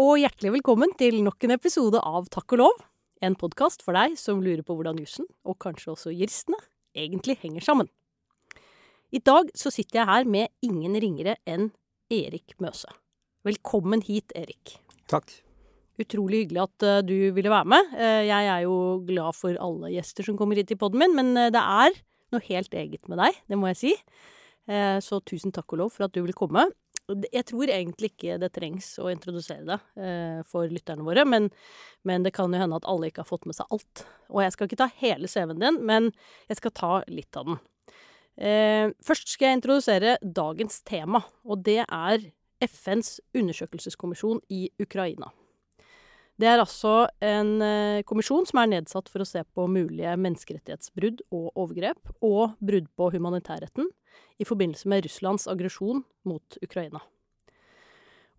Og hjertelig velkommen til nok en episode av Takk og lov. En podkast for deg som lurer på hvordan jussen, og kanskje også juristene, egentlig henger sammen. I dag så sitter jeg her med ingen ringere enn Erik Møse. Velkommen hit, Erik. Takk. Utrolig hyggelig at uh, du ville være med. Uh, jeg er jo glad for alle gjester som kommer hit i poden min, men uh, det er noe helt eget med deg, det må jeg si. så tusen takk og lov for at du vil komme. Jeg tror egentlig ikke det trengs å introdusere det eh, for lytterne våre, men, men, det kan jo hende at alle ikke har fått med seg alt. Og jeg skal ikke ta hele CV-en din, men jeg skal ta litt av den. Eh, først skal jeg introdusere dagens tema, og det er FNs undersøkelseskommisjon i Ukraina. Det er altså en eh, kommisjon som er nedsatt for å se på mulige menneskerettighetsbrudd og overgrep, og brudd på humanitærretten i forbindelse med Russlands aggresjon mot Ukraina.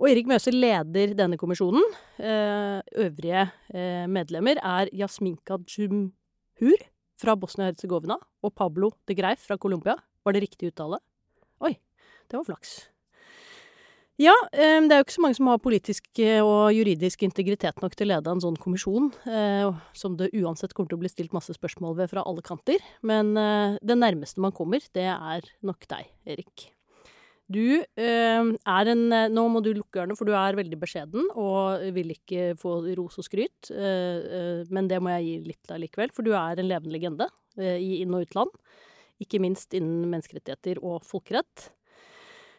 Og Erik Møse leder denne kommisjonen. Eh, øvrige eh, medlemmer er Jasminka Djumhur fra Bosnia-Hercegovina og Pablo de Greif fra Colombia. Var det riktig uttale? Oi, det var flaks. Ja, det er jo ikke så mange som har politisk og juridisk integritet nok til å lede en sånn kommisjon, eh, som det uansett kommer til å bli stilt masse spørsmål ved fra alle kanter. Men eh, det nærmeste man kommer, det er nok deg, Erik. Du er en Nå må du lukke ørene, for du er veldig beskjeden og vil ikke få ros og skryt. Men det må jeg gi litt allikevel, for du er en levende legende i inn- og utland. Ikke minst innen menneskerettigheter og folkerett.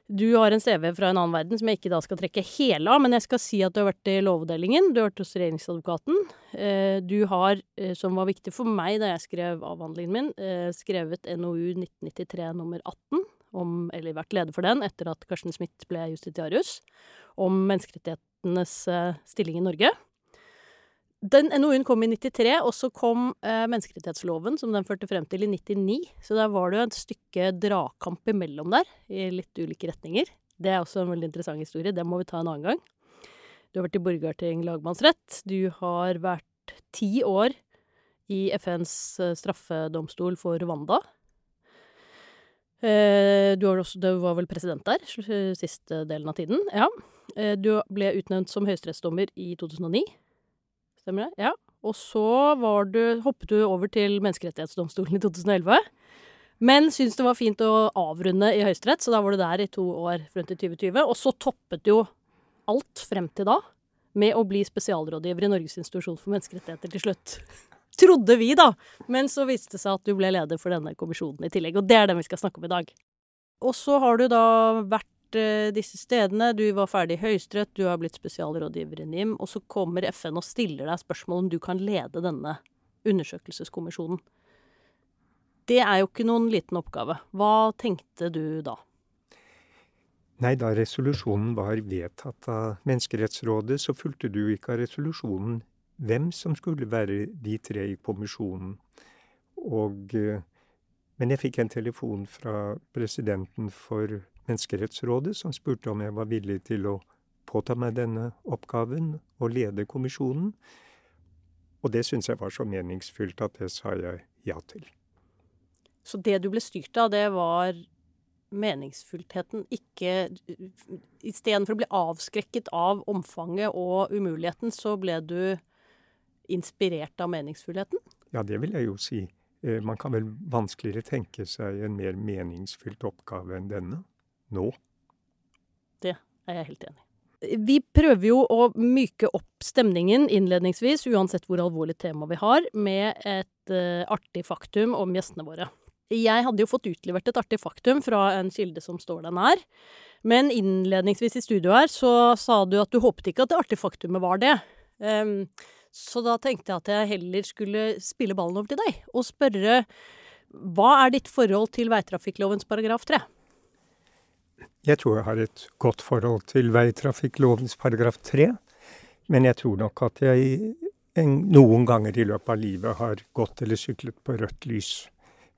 Du har en CV fra en annen verden som jeg ikke da skal trekke hele av, men jeg skal si at du har vært i Lovavdelingen, du har vært hos regjeringsadvokaten. Eh, du har, eh, som var viktig for meg da jeg skrev avhandlingen min, eh, skrevet NOU 1993 nummer 18, om, eller vært leder for den etter at Karsten Smith ble justitiarius, om menneskerettighetenes stilling i Norge. Den NOU-en kom i 93, og så kom eh, menneskerettighetsloven, som den førte frem til i 99. Så der var det jo et stykke dragkamp imellom der, i litt ulike retninger. Det er også en veldig interessant historie. Det må vi ta en annen gang. Du har vært i Borgarting lagmannsrett. Du har vært ti år i FNs eh, straffedomstol for Rwanda. Eh, du, også, du, var vel president der siste delen av tiden. Ja. Eh, du ble utnevnt som høyesterettsdommer i 2009. Stemmer det? Ja. Og så du, hoppet du over til Menneskerettighetsdomstolen i 2011. Men syntes det var fint å avrunde i Høyesterett, så da var du der i to år frem til 2020. Og så toppet jo alt frem til da med å bli spesialrådgiver i Norges institusjon for menneskerettigheter til slutt. Trodde vi, da. Men så viste det seg at du ble leder for denne kommisjonen i tillegg. Og det er den vi skal snakke om i dag. Og så har du da vært disse stedene, du var ferdig i Høyesterett, du har blitt spesialrådgiver i NIM, og så kommer FN og stiller deg spørsmål om du kan lede denne undersøkelseskommisjonen. Det er jo ikke noen liten oppgave. Hva tenkte du da? Nei, da resolusjonen var vedtatt av Menneskerettsrådet, så fulgte du ikke av resolusjonen hvem som skulle være de tre i kommisjonen. Og, eh, men jeg fikk en telefon fra presidenten for Menneskerettsrådet, som spurte om jeg var villig til å påta meg denne oppgaven og lede kommisjonen. Og det syntes jeg var så meningsfylt at det sa jeg ja til. Så det du ble styrt av, det var meningsfullheten, ikke Istedenfor å bli avskrekket av omfanget og umuligheten, så ble du inspirert av meningsfullheten? Ja, det vil jeg jo si. Eh, man kan vel vanskeligere tenke seg en mer meningsfylt oppgave enn denne nå. Det er jeg helt enig i. Vi prøver jo å myke opp stemningen innledningsvis, uansett hvor alvorlig tema vi har, med et uh, artig faktum om gjestene våre. Jeg hadde jo fått utlevert et artig faktum fra en kilde som står deg nær. Men innledningsvis i studio her så sa du at du håpet ikke at det artige faktumet var det. Um, så da tenkte jeg at jeg heller skulle spille ballen over til deg og spørre hva er ditt forhold til veitrafikklovens paragraf 3? Jeg tror jeg har et godt forhold til veitrafikklovens paragraf tre, men jeg tror nok at jeg en, noen ganger i løpet av livet har gått eller syklet på rødt lys.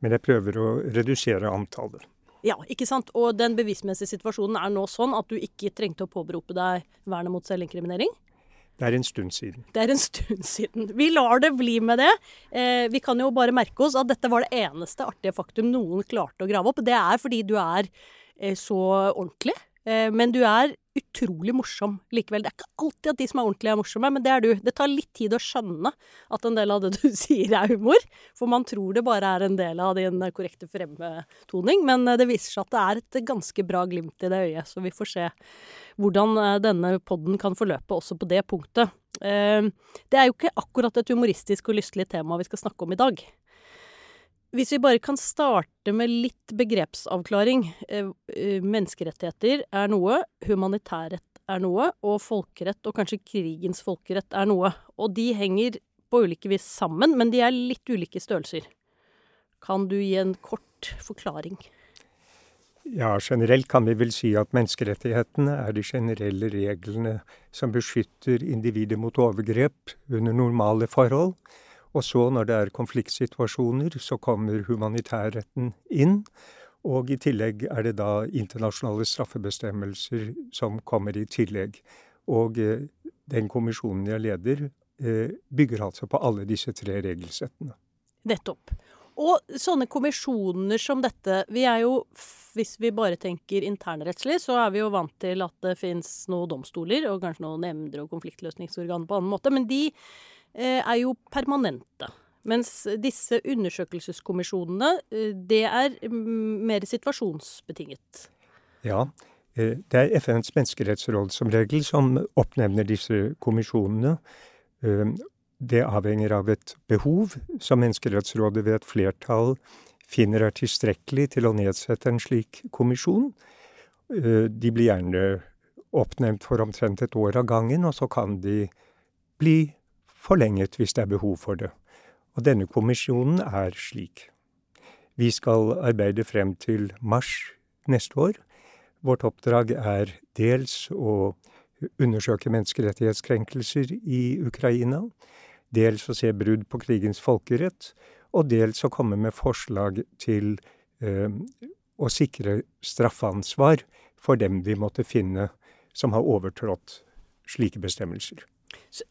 Men jeg prøver å redusere antallet. Ja, ikke sant. Og den bevismessige situasjonen er nå sånn at du ikke trengte å påberope deg vernet mot selvinkriminering? Det er en stund siden. Det er en stund siden. Vi lar det bli med det. Eh, vi kan jo bare merke oss at dette var det eneste artige faktum noen klarte å grave opp. Det er fordi du er så ordentlig. Eh, men du er utrolig morsom likevel. Det er ikke alltid at de som er ordentlige, er morsomme, men det er du. Det tar litt tid å skjønne at en del av det du sier er humor. For man tror det bare er en del av din korrekte fremtoning. Men eh, det viser seg at det er et ganske bra glimt i det øyet. Så vi får se hvordan eh, denne podden kan forløpe også på det punktet. Det er jo ikke akkurat et humoristisk og lystelig tema vi skal snakke om i dag. Hvis vi bare kan starte med litt begrepsavklaring. Eh, eh, menneskerettigheter er noe, humanitærrett er noe, og folkerett, og kanskje krigens folkerett, er noe. Og de henger på ulike vis sammen, men de er litt ulike størrelser. Kan du gi en kort forklaring? Ja, generelt kan vi vel si at menneskerettighetene er de generelle reglene som beskytter individet mot overgrep under normale forhold og så, når det er konfliktsituasjoner, så kommer humanitærretten inn. Og i tillegg er det da internasjonale straffebestemmelser som kommer i tillegg. Og eh, den kommisjonen jeg leder, eh, bygger altså på alle disse tre regelsettene. Nettopp. Og sånne kommisjoner som dette Vi er jo, hvis vi bare tenker internrettslig, så er vi jo vant til at det fins noen domstoler og kanskje noen nemnder og konfliktløsningsorganer på annen måte. Men de er jo permanente. Mens disse undersøkelseskommisjonene, eh, det er mer situasjonsbetinget. Ja. Eh, det er FNs menneskerettsråd som regel som oppnevner disse kommisjonene. Det avhenger av et behov som Menneskerettsrådet ved et flertall finner er tilstrekkelig til å nedsette en slik kommisjon. De blir gjerne oppnevnt for omtrent et år av gangen, og så kan de bli forlenget hvis det er behov for det. Og denne kommisjonen er slik. Vi skal arbeide frem til mars neste år. Vårt oppdrag er dels å undersøke menneskerettighetskrenkelser i Ukraina, dels å se brudd på krigens folkerett, og dels å komme med forslag til eh, å sikre straffansvar for dem vi måtte finne som har overtrådt slike bestemmelser.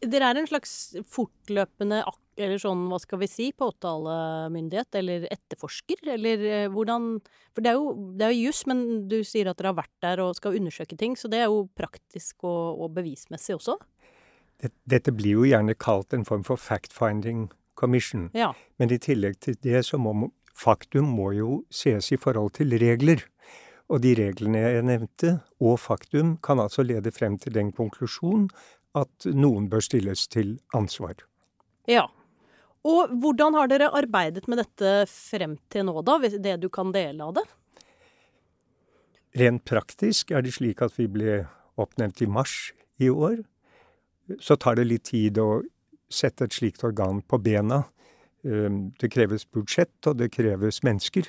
Dere er en slags fortløpende eller sånn, hva skal vi si, påtalemyndighet eller etterforsker, eller eh, hvordan For det er jo, det jo juss, men du sier at dere har vært der og skal undersøke ting, så det er jo praktisk og, og bevismessig også? Dette blir jo gjerne kalt en form for fact-finding commission. Ja. Men i tillegg til det så må faktum må jo ses i forhold til regler. Og de reglene jeg nevnte, og faktum, kan altså lede frem til den konklusjon at noen bør stilles til ansvar. Ja. Og hvordan har dere arbeidet med dette frem til nå, da? Det du kan dele av det? Rent praktisk er det slik at vi ble oppnevnt i mars i år. Så tar det litt tid å sette et slikt organ på bena. Ehm, det kreves budsjett, og det kreves mennesker.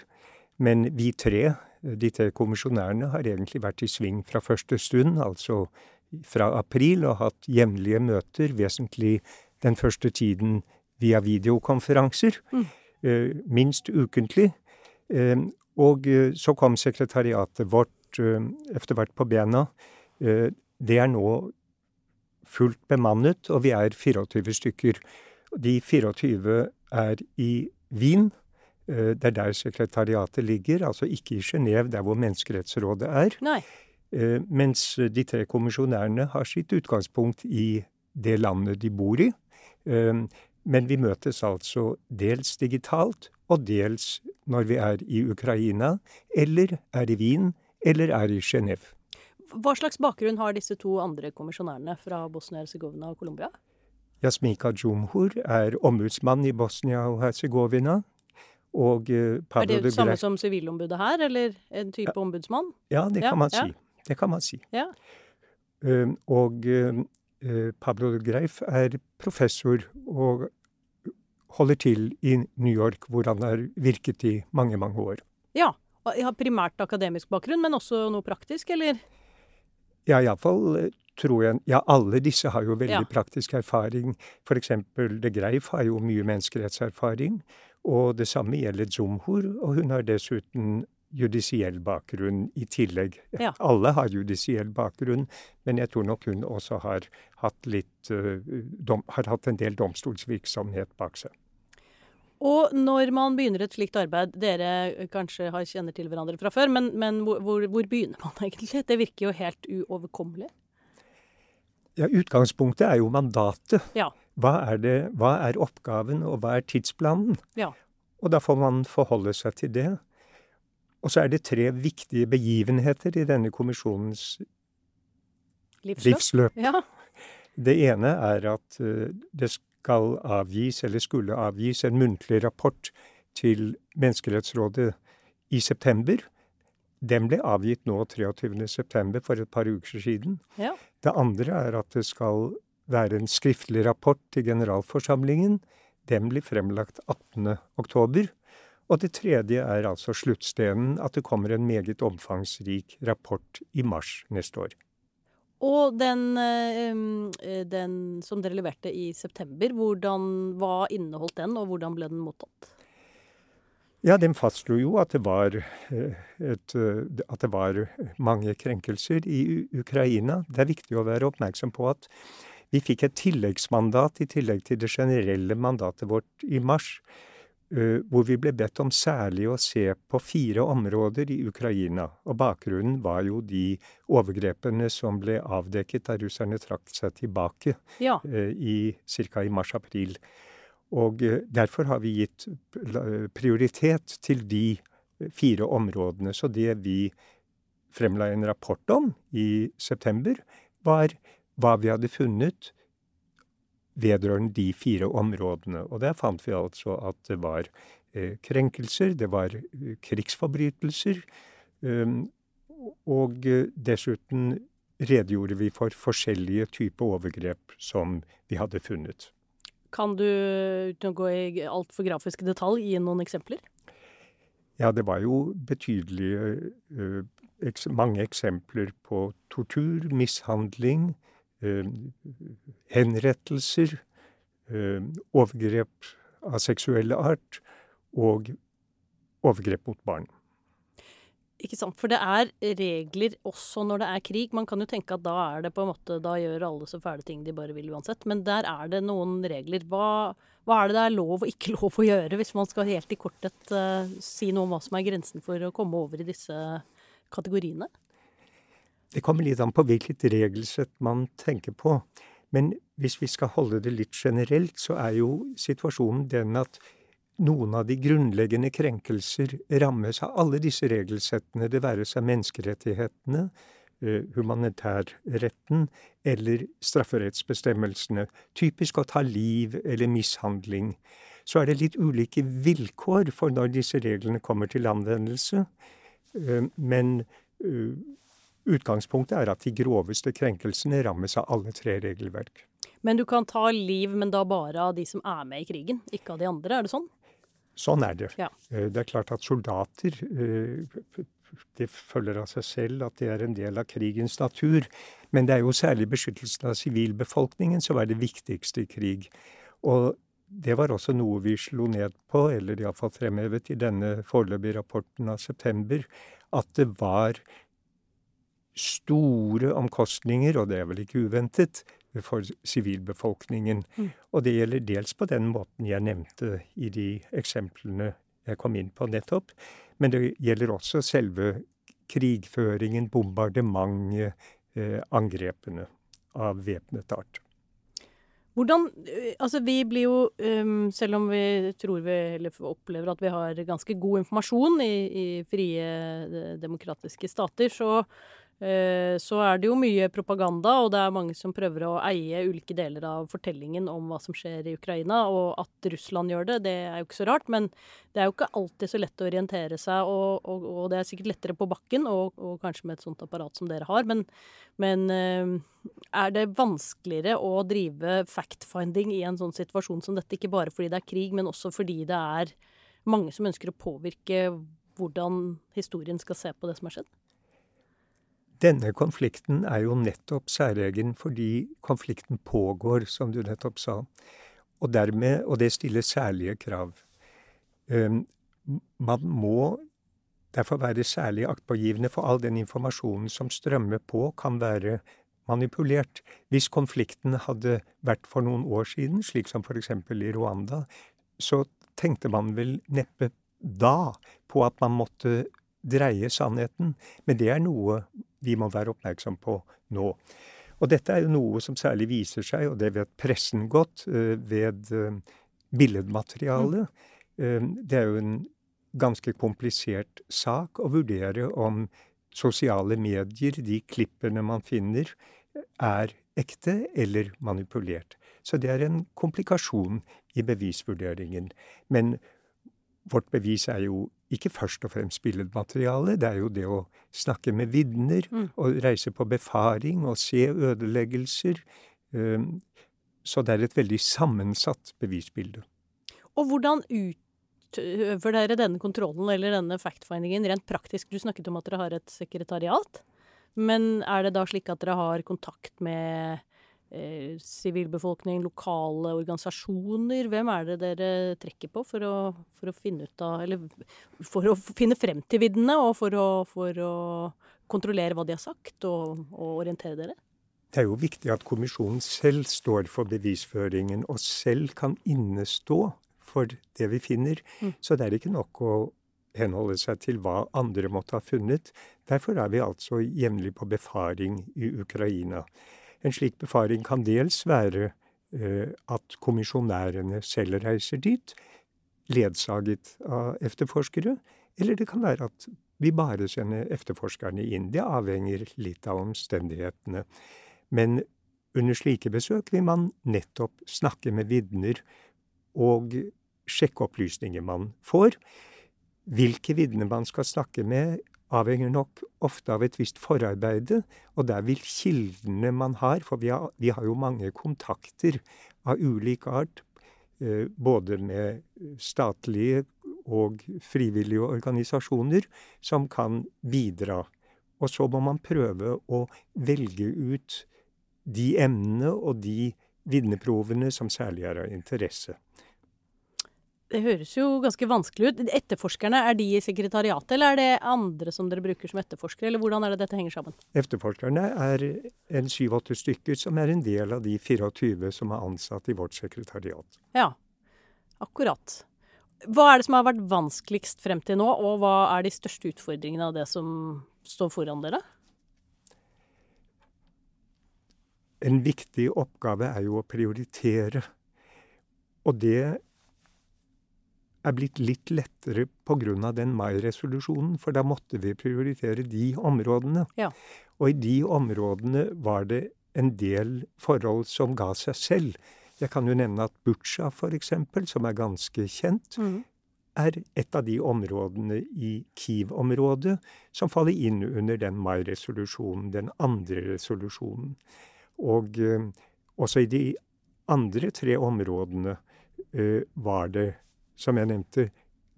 Men vi tre, de tre kommisjonærene, har egentlig vært i sving fra første stund. Altså fra april og hatt jevnlige møter, vesentlig den første tiden via videokonferanser. Mm. Eh, minst ukentlig. Eh, og eh, så kom sekretariatet vårt etter hvert på bena. Det er nå fullt bemannet, og vi er 24 stykker. De 24 er i Wien. Det er der sekretariatet ligger, altså ikke i Genéve, der hvor Menneskerettsrådet er. Nei. Eh, mens de tre kommisjonærene har sitt utgangspunkt i det landet de bor i. Eh, men vi møtes altså dels digitalt, og dels når vi er i Ukraina, eller er i Wien, eller er i Genéve. Hva slags bakgrunn har disse to andre kommisjonærene fra Bosnia-Hercegovina og Colombia? Jasmika Jumhur er ombudsmann i Bosnia og Hercegovina. Og eh, Pablo Er det det samme som sivilombudet her, eller en type ja, ombudsmann? Ja, det kan ja, man si. Ja. Det kan man si. Ja. Uh, og uh, Pablo Greif er professor og holder til i New York, hvor han har virket i mange, mange år. Ja. Og har primært akademisk bakgrunn, men også noe praktisk, eller? Ja, iallfall eh, tror jeg Ja, alle disse har jo veldig ja. praktisk erfaring. Eksempel de Greif har jo mye menneskerettserfaring. Og det samme gjelder Zumhor, og hun har dessuten judisiell bakgrunn i tillegg. Ja. Alle har judisiell bakgrunn, men jeg tror nok hun også har hatt, litt, uh, dom, har hatt en del domstolsvirksomhet bak seg. Og når man begynner et slikt arbeid, dere kanskje har kjenner til hverandre fra før, men, men hvor, hvor, begynner man egentlig? Det virker jo helt uoverkommelig. Ja, Utgangspunktet er jo mandatet. Ja. Hva er, det, hva er oppgaven, og hva er tidsplanen? Ja. Og da får man forholde seg til det. Og så er det tre viktige begivenheter i denne kommisjonens livsløp. livsløp. Ja. Det ene er at uh, det skal avgis, eller skulle avgis, en muntlig rapport til Menneskerettsrådet i september. Den ble avgitt nå 23.9. for et par uker siden. Ja. Det andre er at det skal være en skriftlig rapport til generalforsamlingen. Den blir fremlagt 18.10. Og det tredje er altså sluttstenen, at det kommer en meget omfangsrik rapport i mars neste år. Og den, eh, den som dere leverte i september, hvordan, hva inneholdt den, og hvordan ble den mottatt? Ja, den fastslo jo at det, var eh, et, eh, at det var mange krenkelser i Ukraina. Det er viktig å være oppmerksom på at vi fikk et tilleggsmandat i tillegg til det generelle mandatet vårt i mars. Eh, hvor vi ble bedt om særlig å se på fire områder i Ukraina. Og bakgrunnen var jo de overgrepene som ble avdekket da russerne trakk seg tilbake ja. Eh, i ca. i mars-april. Og eh, derfor har vi gitt prioritet til de fire områdene. Så det vi fremla en rapport om i september, var hva vi hadde funnet vedrørende de fire områdene. Og der fant vi altså at det var eh, krenkelser, det var eh, krigsforbrytelser, um, og eh, dessuten redegjorde vi for forskjellige typer overgrep som vi hadde funnet. Kan du, uten å gå i altfor grafiske detalj, gi noen eksempler? Ja, det var jo betydelige mange eksempler på tortur, mishandling, Eh, henrettelser, eh, overgrep av seksuell art og overgrep mot barn. Ikke sant. For det er regler også når det er krig. Man kan jo tenke at da er det på en måte, da gjør alle så fæle ting de bare vil uansett. Men der er det noen regler. Hva, hva er det det er lov og ikke lov å gjøre, hvis man skal helt i korthet uh, si noe om hva som er grensen for å komme over i disse kategoriene? Det kommer litt an på hvilket regelsett man tenker på. Men hvis vi skal holde det litt generelt, så er jo situasjonen den at noen av de grunnleggende krenkelser rammes av alle disse regelsettene, det være seg menneskerettighetene, eh, humanitærretten eller strafferettsbestemmelsene. Typisk å ta liv eller mishandling. Så er det litt ulike vilkår for når disse reglene kommer til anvendelse. Eh, men eh, Utgangspunktet er at de groveste krenkelsene rammes av alle tre regelverk. Men du kan ta liv, men da bare av de som er med i krigen, ikke av de andre? Er det sånn? Sånn er det. Ja. Eh, det er klart at soldater eh, Det følger av seg selv at det er en del av krigens natur. Men det er jo særlig beskyttelsen av sivilbefolkningen som er det viktigste i krig. Og det var også noe vi slo ned på, eller iallfall fremhevet i denne foreløpige rapporten av september, at det var store omkostninger, og det er vel ikke uventet, for sivilbefolkningen. Mm. Og det gjelder dels på den måten jeg nevnte i de eksemplene jeg kom inn på nettopp, men det gjelder også selve krigføringen, bombardementet, eh, angrepene av væpnet art. Hvordan eh, Altså, vi blir jo, um, selv om vi tror vi eller opplever at vi har ganske god informasjon i, i frie, demokratiske stater, så Eh, så er det jo mye propaganda, og det er mange som prøver å eie ulike deler av fortellingen om hva som skjer i Ukraina. Og at Russland gjør det, det er jo ikke så rart. Men det er jo ikke alltid så lett å orientere seg, og, og, og det er sikkert lettere på bakken, og, og, kanskje med et sånt apparat som dere har. Men, men eh, er det vanskeligere å drive fact-finding i en sånn situasjon som dette? Ikke bare fordi det er krig, men også fordi det er mange som ønsker å påvirke hvordan historien skal se på det som har skjedd? Denne konflikten er jo nettopp særegen fordi konflikten pågår, som du nettopp sa. Og, dermed, og det stiller særlige krav. Um, man må derfor være særlig aktpågivende, for all den informasjonen som strømmer på, kan være manipulert. Hvis konflikten hadde vært for noen år siden, slik som f.eks. i Rwanda, så tenkte man vel neppe da på at man måtte dreie sannheten, men det er noe vi må være oppmerksom på nå. Og dette er jo noe som særlig viser seg, og det vet pressen godt, ved billedmaterialet. Det er jo en ganske komplisert sak å vurdere om sosiale medier, de klippene man finner, er ekte eller manipulert. Så det er en komplikasjon i bevisvurderingen. Men vårt bevis er jo ikke først og fremst billedmateriale, det er jo det å snakke med vitner, mm. og reise på befaring og se ødeleggelser. Så det er et veldig sammensatt bevisbilde. Og hvordan utøver dere denne kontrollen eller denne fact-findingen rent praktisk? Du snakket om at dere har et sekretariat. Men er det da slik at dere har kontakt med eh, sivilbefolkning, lokale organisasjoner? Hvem er det dere trekker på for å, for å finne ut av Eller for å finne frem til viddene, og for å, for å, kontrollere hva de har sagt, og, og orientere dere? Det er jo viktig at kommisjonen selv står for bevisføringen, og selv kan innestå for det vi finner. Mm. Så det er ikke nok å henholde seg til hva andre måtte ha funnet. Derfor er vi altså jevnlig på befaring i Ukraina. En slik befaring kan dels være eh, at kommisjonærene selv reiser dit, ledsaget av efterforskere, eller det kan være at vi bare sender efterforskerne inn. Det avhenger litt av omstendighetene. Men under slike besøk vil man nettopp snakke med vitner og sjekke opplysninger man får. Hvilke vitner man skal snakke med, avhenger nok ofte av et visst forarbeide, og der vil kildene man har For vi har, vi har jo mange kontakter av ulik art, eh, både med statlige og frivillige organisasjoner, som kan bidra. Og så må man prøve å velge ut de emnene og de vinneprovene som særlig er av interesse. Det høres jo ganske vanskelig ut. Etterforskerne, er de i sekretariatet, eller er det andre som dere bruker som etterforskere, eller hvordan er det dette henger sammen? Etterforskerne er en syv-åtte stykker som er en del av de 24 som er ansatt i vårt sekretariat. Ja, akkurat. Hva er det som har vært vanskeligst frem til nå, og hva er de største utfordringene av det som står foran dere? En viktig oppgave er jo å prioritere. Og det er blitt litt lettere pga. den mai-resolusjonen, for da måtte vi prioritere de områdene. Ja. Og i de områdene var det en del forhold som ga seg selv. Jeg kan jo nevne at Butsja, eksempel, som er ganske kjent, mm. er et av de områdene i Kiev-området som faller inn under den mai-resolusjonen, den andre resolusjonen. Og eh, også i de andre tre områdene eh, var det som jeg nevnte,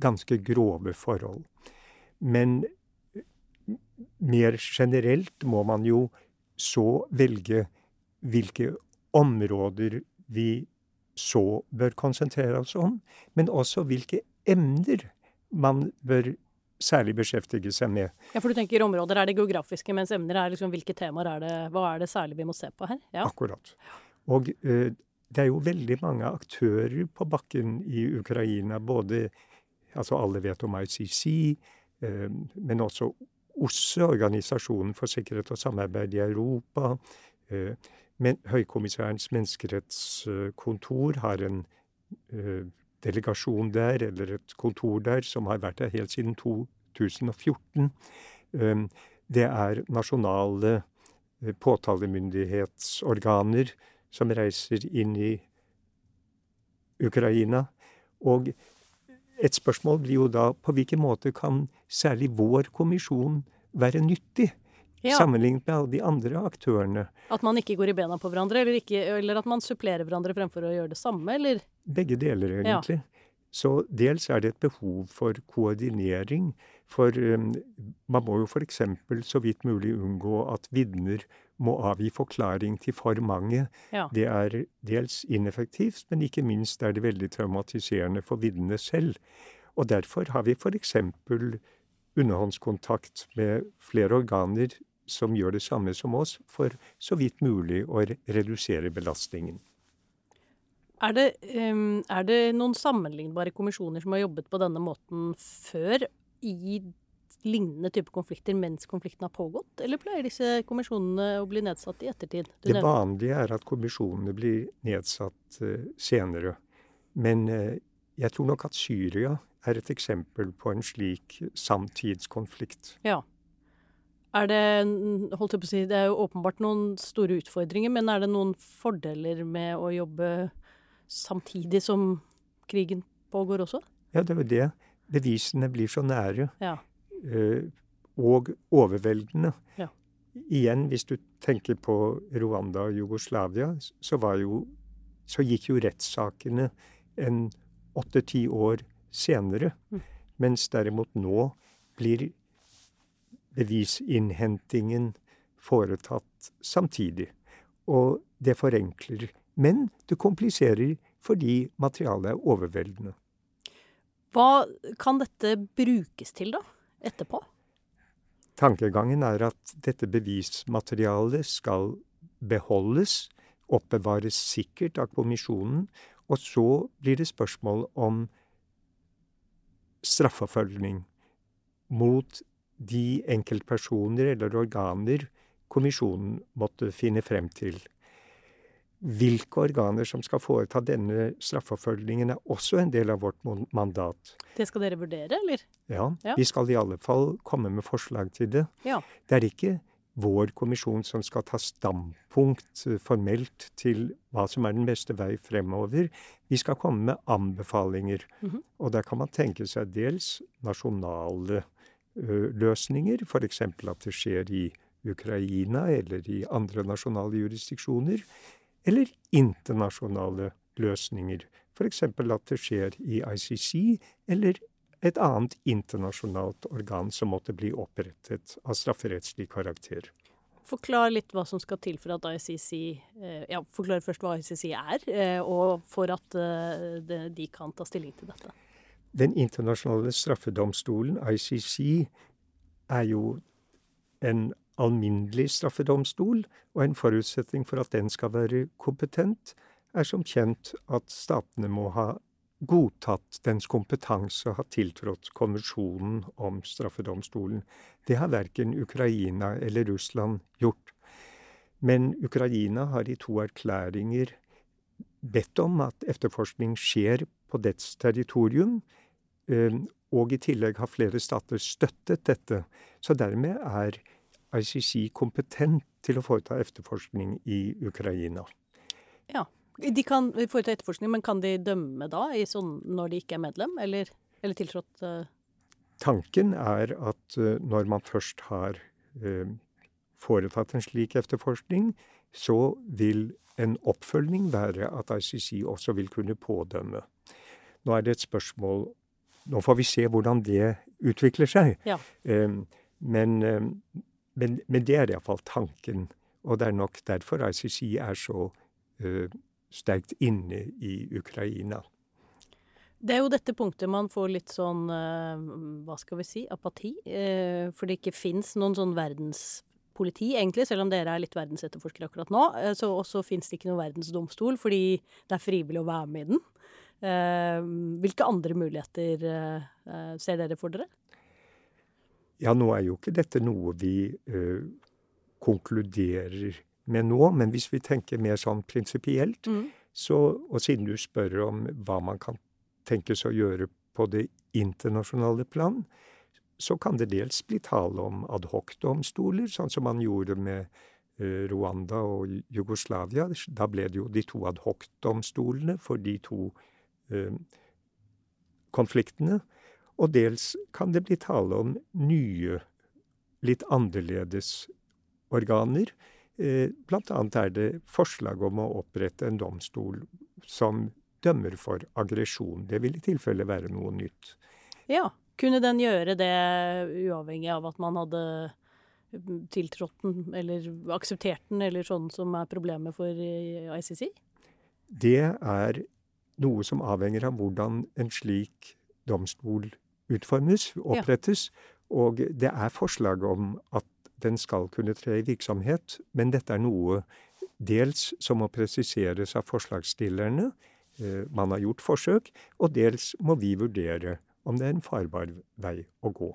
ganske grove forhold. Men mer generelt må man jo så velge hvilke områder vi så bør konsentrere oss om, men også hvilke emner man bør særlig beskjeftige seg med. Ja, For du tenker områder er det geografiske, mens emner er liksom hvilke temaer er det Hva er det særlig vi må se på her? Ja. Akkurat. Og uh, det er jo veldig mange aktører på bakken i Ukraina. Både Altså, alle vet om ICC, eh, men også OSSE, Organisasjonen for sikkerhet og samarbeid i Europa. Eh, men Høykommissærens menneskerettskontor har en eh, delegasjon der, eller et kontor der, som har vært der helt siden 2014. Eh, det er nasjonale påtalemyndighetsorganer som reiser inn i Ukraina. Og et spørsmål blir jo da på hvilken måte kan særlig vår kommisjon være nyttig? Ja. Sammenlignet med alle de andre aktørene. At man ikke går i bena på hverandre, eller, ikke, eller, at man supplerer hverandre fremfor å gjøre det samme, eller? Begge deler, egentlig. Ja. Så dels er det et behov for koordinering. For um, man må jo f.eks. så vidt mulig unngå at vitner må avgi forklaring til for mange. Ja. Det er dels ineffektivt, men ikke minst er det veldig traumatiserende for vitnene selv. Og derfor har vi f.eks. underhåndskontakt med flere organer som gjør det samme som oss, for så vidt mulig å redusere belastningen. Er det, um, er det noen sammenlignbare kommisjoner som har jobbet på denne måten før i lignende type konflikter mens konflikten har pågått, eller pleier disse kommisjonene å bli nedsatt i ettertid? Du det vanlige er at kommisjonene blir nedsatt uh, senere. Men uh, jeg tror nok at Syria er et eksempel på en slik samtidskonflikt. Ja. Er det, holdt jeg på å si, det er jo åpenbart noen store utfordringer, men er det noen fordeler med å jobbe samtidig som krigen pågår også? Ja, det er jo det. Bevisene blir så nære. Ja. Uh, og overveldende. Ja. Igjen, hvis du tenker på Rwanda og Jugoslavia, så, jo, så gikk jo rettssakene en åtte-ti år senere. Mm. Mens derimot nå blir bevisinnhentingen foretatt samtidig. Og det forenkler. Men det kompliserer fordi materialet er overveldende. Hva kan dette brukes til, da? Etterpå? Tankegangen er at dette bevismaterialet skal beholdes, oppbevares sikkert av kommisjonen, og så blir det spørsmål om straffeforfølgning mot de enkeltpersoner eller organer kommisjonen måtte finne frem til. Hvilke organer som skal foreta denne straffeforfølgningen, er også en del av vårt mandat. Det skal dere vurdere, eller? Ja, ja. vi skal i alle fall komme med forslag til det. Ja. Det er ikke vår kommisjon som skal ta standpunkt eh, formelt til hva som er den beste vei fremover. Vi skal komme med anbefalinger. Mm -hmm. Og der kan man tenke seg dels nasjonale ø, løsninger, f.eks. at det skjer i Ukraina eller i andre nasjonale jurisdiksjoner. Eller internasjonale løsninger, f.eks. at det skjer i ICC eller et annet internasjonalt organ som måtte bli opprettet av strafferettslig karakter. Forklar litt hva som skal til for at ICC eh, Ja, forklar først hva ICC er, eh, og for at eh, de kan ta stilling til dette. Den internasjonale straffedomstolen, ICC, er jo en alminnelig straffedomstol, og en forutsetning for at den skal være kompetent, er som kjent at statene må ha godtatt dens kompetanse og ha tiltrådt konvensjonen om straffedomstolen. Det har verken Ukraina eller Russland gjort. Men Ukraina har i to erklæringer bedt om at etterforskning skjer på dets territorium, eh, og i tillegg har flere stater støttet dette. Så dermed er ICC kompetent til å foreta efterforskning i Ukraina. Ja, de kan foreta etterforskning, men kan de dømme da, sånn, når de ikke er medlem, eller, eller tiltrådt uh... Tanken er at uh, når man først har uh, foretatt en slik efterforskning, så vil en oppfølging være at ICC også vil kunne pådømme. Nå er det et spørsmål Nå får vi se hvordan det utvikler seg. Ja. Men, men, men, det er iallfall tanken. Og det er nok derfor ICC er så sterkt inne i Ukraina. Det er jo dette punktet man får litt sånn, eh, hva skal vi si, apati. Eh, for det ikke fins noen sånn verdenspoliti, egentlig, selv om dere er litt verdensetterforskere akkurat nå. Så også fins det ikke noen verdensdomstol, fordi det er frivillig å være med i den. Hvilke andre muligheter ser dere for dere? Ja, nå er jo ikke dette noe vi uh, konkluderer med nå. Men hvis vi tenker mer sånn prinsipielt, mm. så, og siden du spør om hva man kan tenkes å gjøre på det internasjonale plan, så kan det dels bli tale om adhoc-domstoler, sånn som man gjorde med uh, Rwanda og Jugoslavia. Da ble det jo de to adhoc-domstolene for de to uh, konfliktene. Og dels kan det bli tale om nye, litt annerledes organer Eh, blant annet er det forslag om å opprette en domstol som dømmer for aggresjon. Det vil i tilfelle være noe nytt. Ja. Kunne den gjøre det uavhengig av at man hadde tiltrådt den, eller akseptert den, eller sånn som er problemet for ICC? Det er noe som avhenger av hvordan en slik domstol utformes, opprettes. Ja. Og det er forslag om at den skal kunne tre i virksomhet, men dette er noe dels som må presiseres av forslagsstillerne, man har gjort forsøk, og dels må vi vurdere om det er en farbar vei å gå.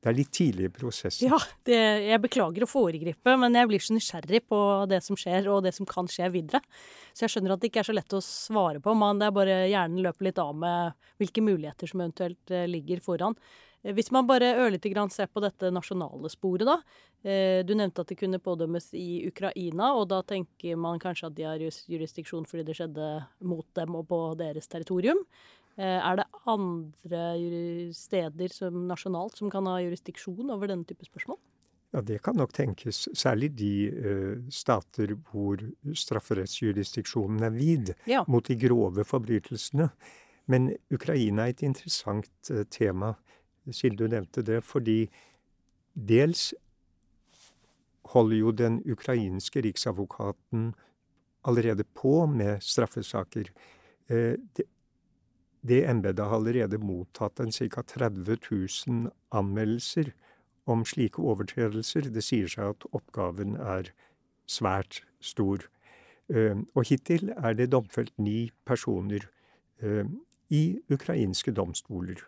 Det er litt tidlig i prosessen. Ja, det, jeg beklager å foregripe, men jeg blir så nysgjerrig på det som skjer, og det som kan skje videre. Så jeg skjønner at det ikke er så lett å svare på, men det er bare hjernen løper litt av med hvilke muligheter som eventuelt eh, ligger foran. Eh, hvis man bare ørlite grann ser på dette nasjonale sporet, da. Eh, du nevnte at det kunne pådømmes i Ukraina, og da tenker man kanskje at de har jurisdiksjon fordi det skjedde mot dem og på deres territorium. Eh, er det andre steder som nasjonalt som kan ha jurisdiksjon over denne type spørsmål? Ja, Det kan nok tenkes. Særlig de uh, stater hvor strafferettsjurisdiksjonen er vid ja. mot de grove forbrytelsene. Men Ukraina er et interessant uh, tema, siden du nevnte det, fordi dels holder jo den ukrainske riksadvokaten allerede på med straffesaker. Uh, det, det embetet har allerede mottatt en ca. 30 000 anmeldelser om slike overtredelser. Det sier seg at oppgaven er svært stor. Eh, og hittil er det domfelt ni personer eh, i ukrainske domstoler.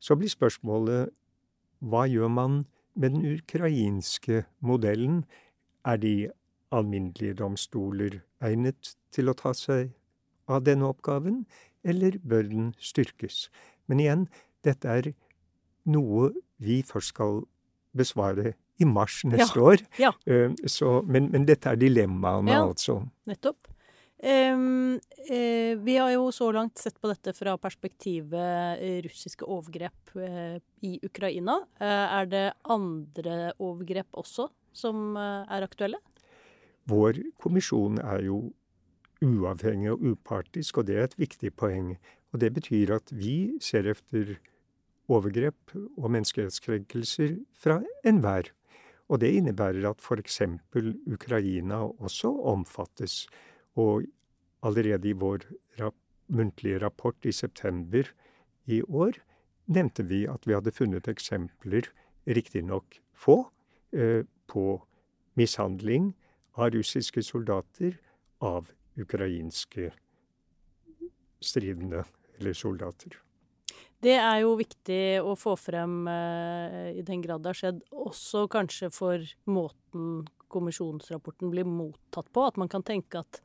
Så blir spørsmålet hva gjør man med den ukrainske modellen? Er de alminnelige domstoler egnet til å ta seg av denne oppgaven, eller bør den styrkes? Men igjen, dette er noe vi først skal besvare i mars neste ja, år. Ja. Uh, så, men, men, dette er dilemmaene, ja, altså. Nettopp. Um, uh, vi har jo så langt sett på dette fra perspektivet uh, russiske overgrep i Ukraina. er det andre overgrep også som er aktuelle? Vår kommisjon er jo uavhengig og upartisk, og det er et viktig poeng. Og det betyr at vi ser efter overgrep og menneskerettskrenkelser fra enhver. Og det innebærer at f.eks. Ukraina også omfattes. Og allerede i vår rap muntlige rapport i september i år nevnte vi at vi hadde funnet eksempler, riktignok få, eh, på mishandling av russiske soldater av ukrainske stridende eller soldater. Det er jo viktig å få frem eh, i den grad det har skjedd, også kanskje for måten kommisjonsrapporten blir mottatt på. At man kan tenke at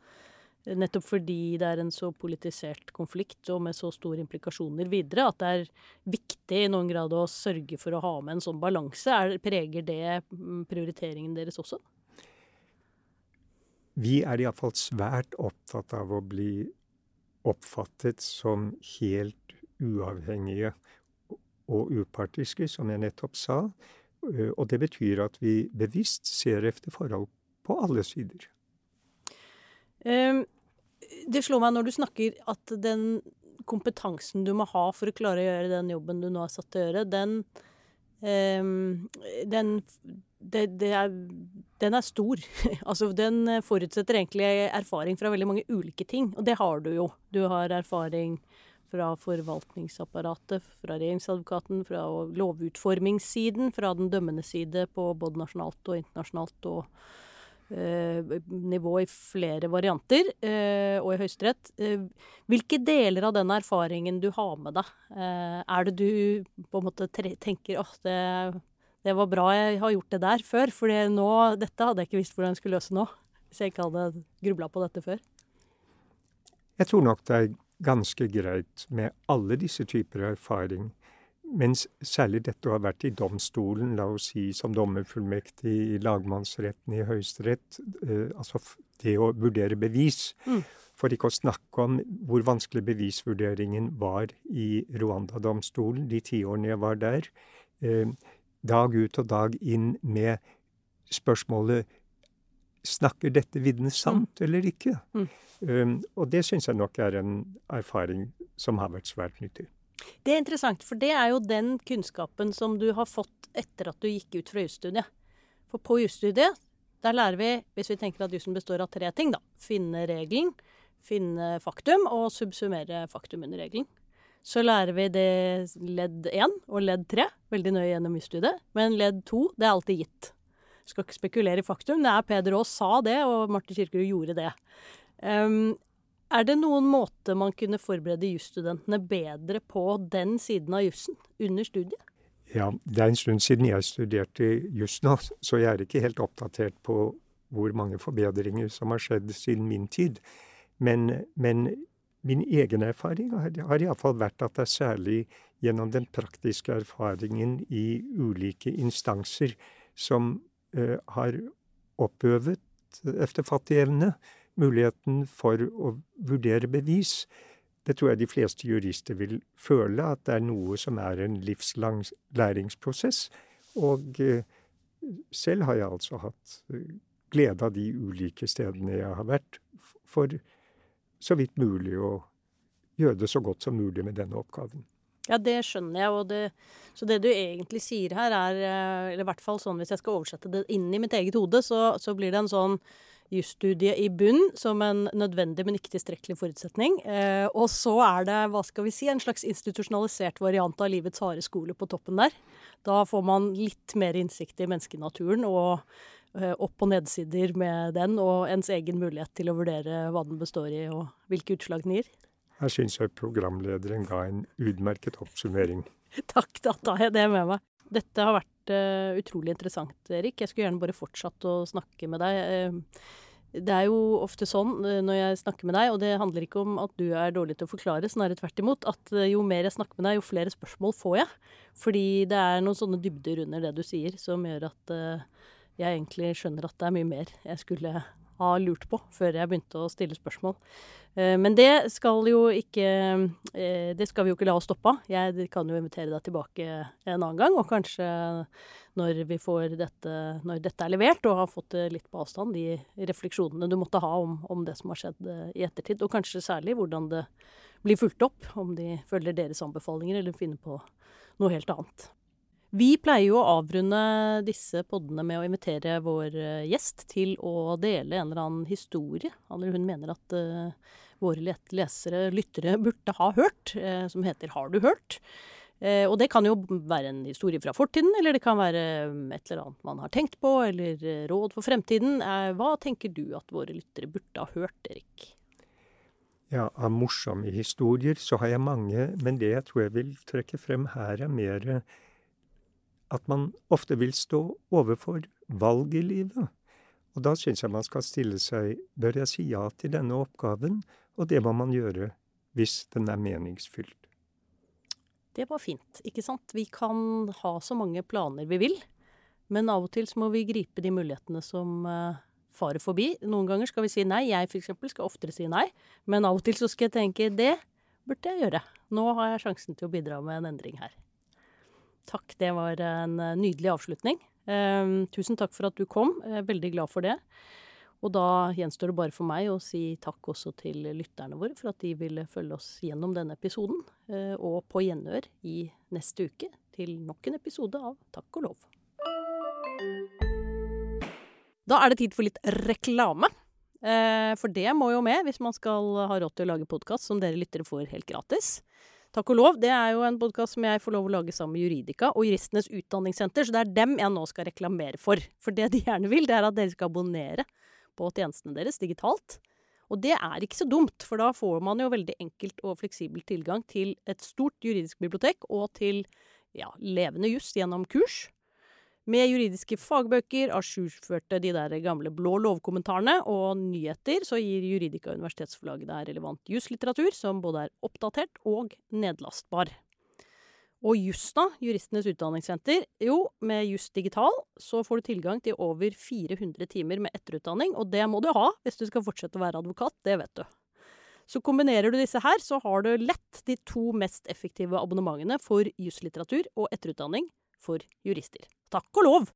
nettopp fordi det er en så politisert konflikt og med så store implikasjoner videre, at det er viktig i noen grad å sørge for å ha med en sånn balanse. Preger det mm, prioriteringen deres også? Vi er iallfall svært opptatt av å bli oppfattet som helt uavhengige og upartiske, som jeg nettopp sa. Og det betyr at vi bevisst ser efter forhold på alle sider. Um, det slår meg når du snakker at den kompetansen du må ha for å klare å gjøre den jobben du nå er satt til å gjøre, den, um, den det, det er, den er stor. altså, den forutsetter egentlig erfaring fra veldig mange ulike ting, og det har du jo. Du har erfaring fra forvaltningsapparatet, fra regjeringsadvokaten, fra lovutformingssiden, fra den dømmende side på både nasjonalt og internasjonalt og eh, nivå i flere varianter, eh, og i Høyesterett. Eh, hvilke deler av den erfaringen du har med deg, eh, er det du på en måte tenker at det det var bra jeg har gjort det der før, for dette hadde jeg ikke visst hvordan jeg skulle løse nå. Hvis jeg ikke hadde grubla på dette før. Jeg tror nok det er ganske greit med alle disse typer erfaring. Mens særlig dette å ha vært i domstolen, la oss si som dommerfullmektig i lagmannsretten i Høyesterett, eh, altså det å vurdere bevis. Mm. For ikke å snakke om hvor vanskelig bevisvurderingen var i Rwanda-domstolen de tiårene jeg var der. Eh, dag ut og dag inn med spørsmålet Snakker dette vitnet sant mm. eller ikke? Mm. Um, og det syns jeg nok er en erfaring som har vært svært nyttig. Det er interessant, for det er jo den kunnskapen som du har fått etter at du gikk ut fra jusstudiet. For på jusstudiet, der lærer vi, hvis vi tenker at jussen består av tre ting, da. Finne regelen, finne faktum og subsumere faktum under regelen så lærer vi det ledd 1 og ledd 3 veldig nøye gjennom jusstudiet. Men ledd 2, det er alltid gitt. Skal ikke spekulere i faktum. Det er Peder Aas sa det, og Marte Kirkerud gjorde det. Um, Er det noen måte man kunne forberede jusstudentene bedre på den siden av jussen under studiet? Ja, det er en stund siden jeg studerte juss nå, så jeg er ikke helt oppdatert på hvor mange forbedringer som har skjedd siden min tid. Men, men min egen erfaring har, iallfall vært at det er særlig gjennom den praktiske erfaringen i ulike instanser som eh, har oppøvet etter fattig evne muligheten for å vurdere bevis. Det tror jeg de fleste jurister vil føle, at det er noe som er en livslang læringsprosess. Og eh, selv har jeg altså hatt uh, glede av de ulike stedene jeg har vært, for så vidt mulig å gjøre det så godt som mulig med denne oppgaven. Ja, det skjønner jeg. Det, så det du egentlig sier her, er eh, Eller i hvert fall sånn hvis jeg skal oversette det inn i mitt eget hode, så, så blir det en sånn jusstudie i bunn som en nødvendig, men ikke tilstrekkelig forutsetning. Eh, og så er det, hva skal vi si, en slags institusjonalisert variant av livets harde skole på toppen der. Da får man litt mer innsikt i menneskenaturen og opp- og nedsider med den, og ens egen mulighet til å vurdere hva den består i, og hvilke utslag den gir. Her syns jeg programlederen ga en utmerket oppsummering. Takk, da tar jeg det med meg. Dette har vært uh, utrolig interessant, Erik. Jeg skulle gjerne bare fortsatt å snakke med deg. Uh, det er jo ofte sånn uh, når jeg snakker med deg, og det handler ikke om at du er dårlig til å forklare, snarere tvert imot, at jo mer jeg snakker med deg, jo flere spørsmål får jeg. Fordi det er noen sånne dybder under det du sier, som gjør at jeg egentlig skjønner at det er mye mer jeg skulle ha lurt på før jeg begynte å stille spørsmål. Eh, men det skal jo ikke eh, Det skal vi jo ikke la oss stoppe av. Jeg kan jo invitere deg tilbake en annen gang, og kanskje når vi får dette Når dette er levert og har fått litt på avstand, de refleksjonene du måtte ha om, om det som har skjedd eh, i ettertid, og kanskje særlig hvordan det blir fulgt opp, om de følger deres anbefalinger eller finner på noe helt annet. Vi pleier jo å avrunde disse poddene med å invitere vår gjest til å dele en eller annen historie. Eller hun mener at uh, våre lesere, lyttere, burde ha hørt, uh, som heter Har du hørt? Uh, og det kan jo være en historie fra fortiden, eller det kan være mm, et eller annet man har tenkt på, eller eh, råd for fremtiden. Hva tenker du at våre lyttere burde ha hørt, Erik? Ja, av morsomme historier så har jeg mange, men det jeg tror jeg vil trekke frem her, er mer at man ofte vil stå overfor valg i livet. Og da syns jeg man skal stille seg bør jeg si ja til denne oppgaven, og det må man gjøre hvis den er meningsfylt. Det var fint, ikke sant. Vi kan ha så mange planer vi vil, men av og til så må vi gripe de mulighetene som uh, farer forbi. Noen ganger skal vi si nei. Jeg f.eks. skal oftere si nei, men av og til så skal jeg tenke det burde jeg gjøre. Nå har jeg sjansen til å bidra med en endring her. Takk, det var en eh, nydelig avslutning. Uh, tusen takk for at du kom. Jeg er veldig glad for det. Og da gjenstår det bare for meg å si takk også til lytterne våre for at de ville følge oss gjennom denne episoden, eh, og på gjenhør i neste uke til nok en episode av Takk og lov. Da er det tid for litt reklame. Eh, for det må jo med hvis man skal ha råd til å lage podkast som dere lyttere får helt gratis. Takk og lov, det er jo en podkast som jeg får lov å lage sammen med Juridika og Juristenes Utdanningssenter, så det er dem jeg nå skal reklamere for. For det de gjerne vil, det er at dere skal abonnere på tjenestene deres digitalt. Og det er ikke så dumt, for da får man jo veldig enkelt og fleksibel tilgang til et stort juridisk bibliotek og til ja, levende juss gjennom kurs. Med juridiske fagbøker, ajourførte de der gamle blå lovkommentarene og nyheter, så gir Juridika Universitetsforlaget deg relevant juslitteratur som både er oppdatert og nedlastbar. Og Justa, Juristenes utdanningssenter, jo, med Just digital så får du tilgang til over 400 timer med etterutdanning, og det må du ha hvis du skal fortsette å være advokat, det vet du. Så kombinerer du disse her, så har du lett de to mest effektive abonnementene for juslitteratur og etterutdanning for jurister. Takk og lov!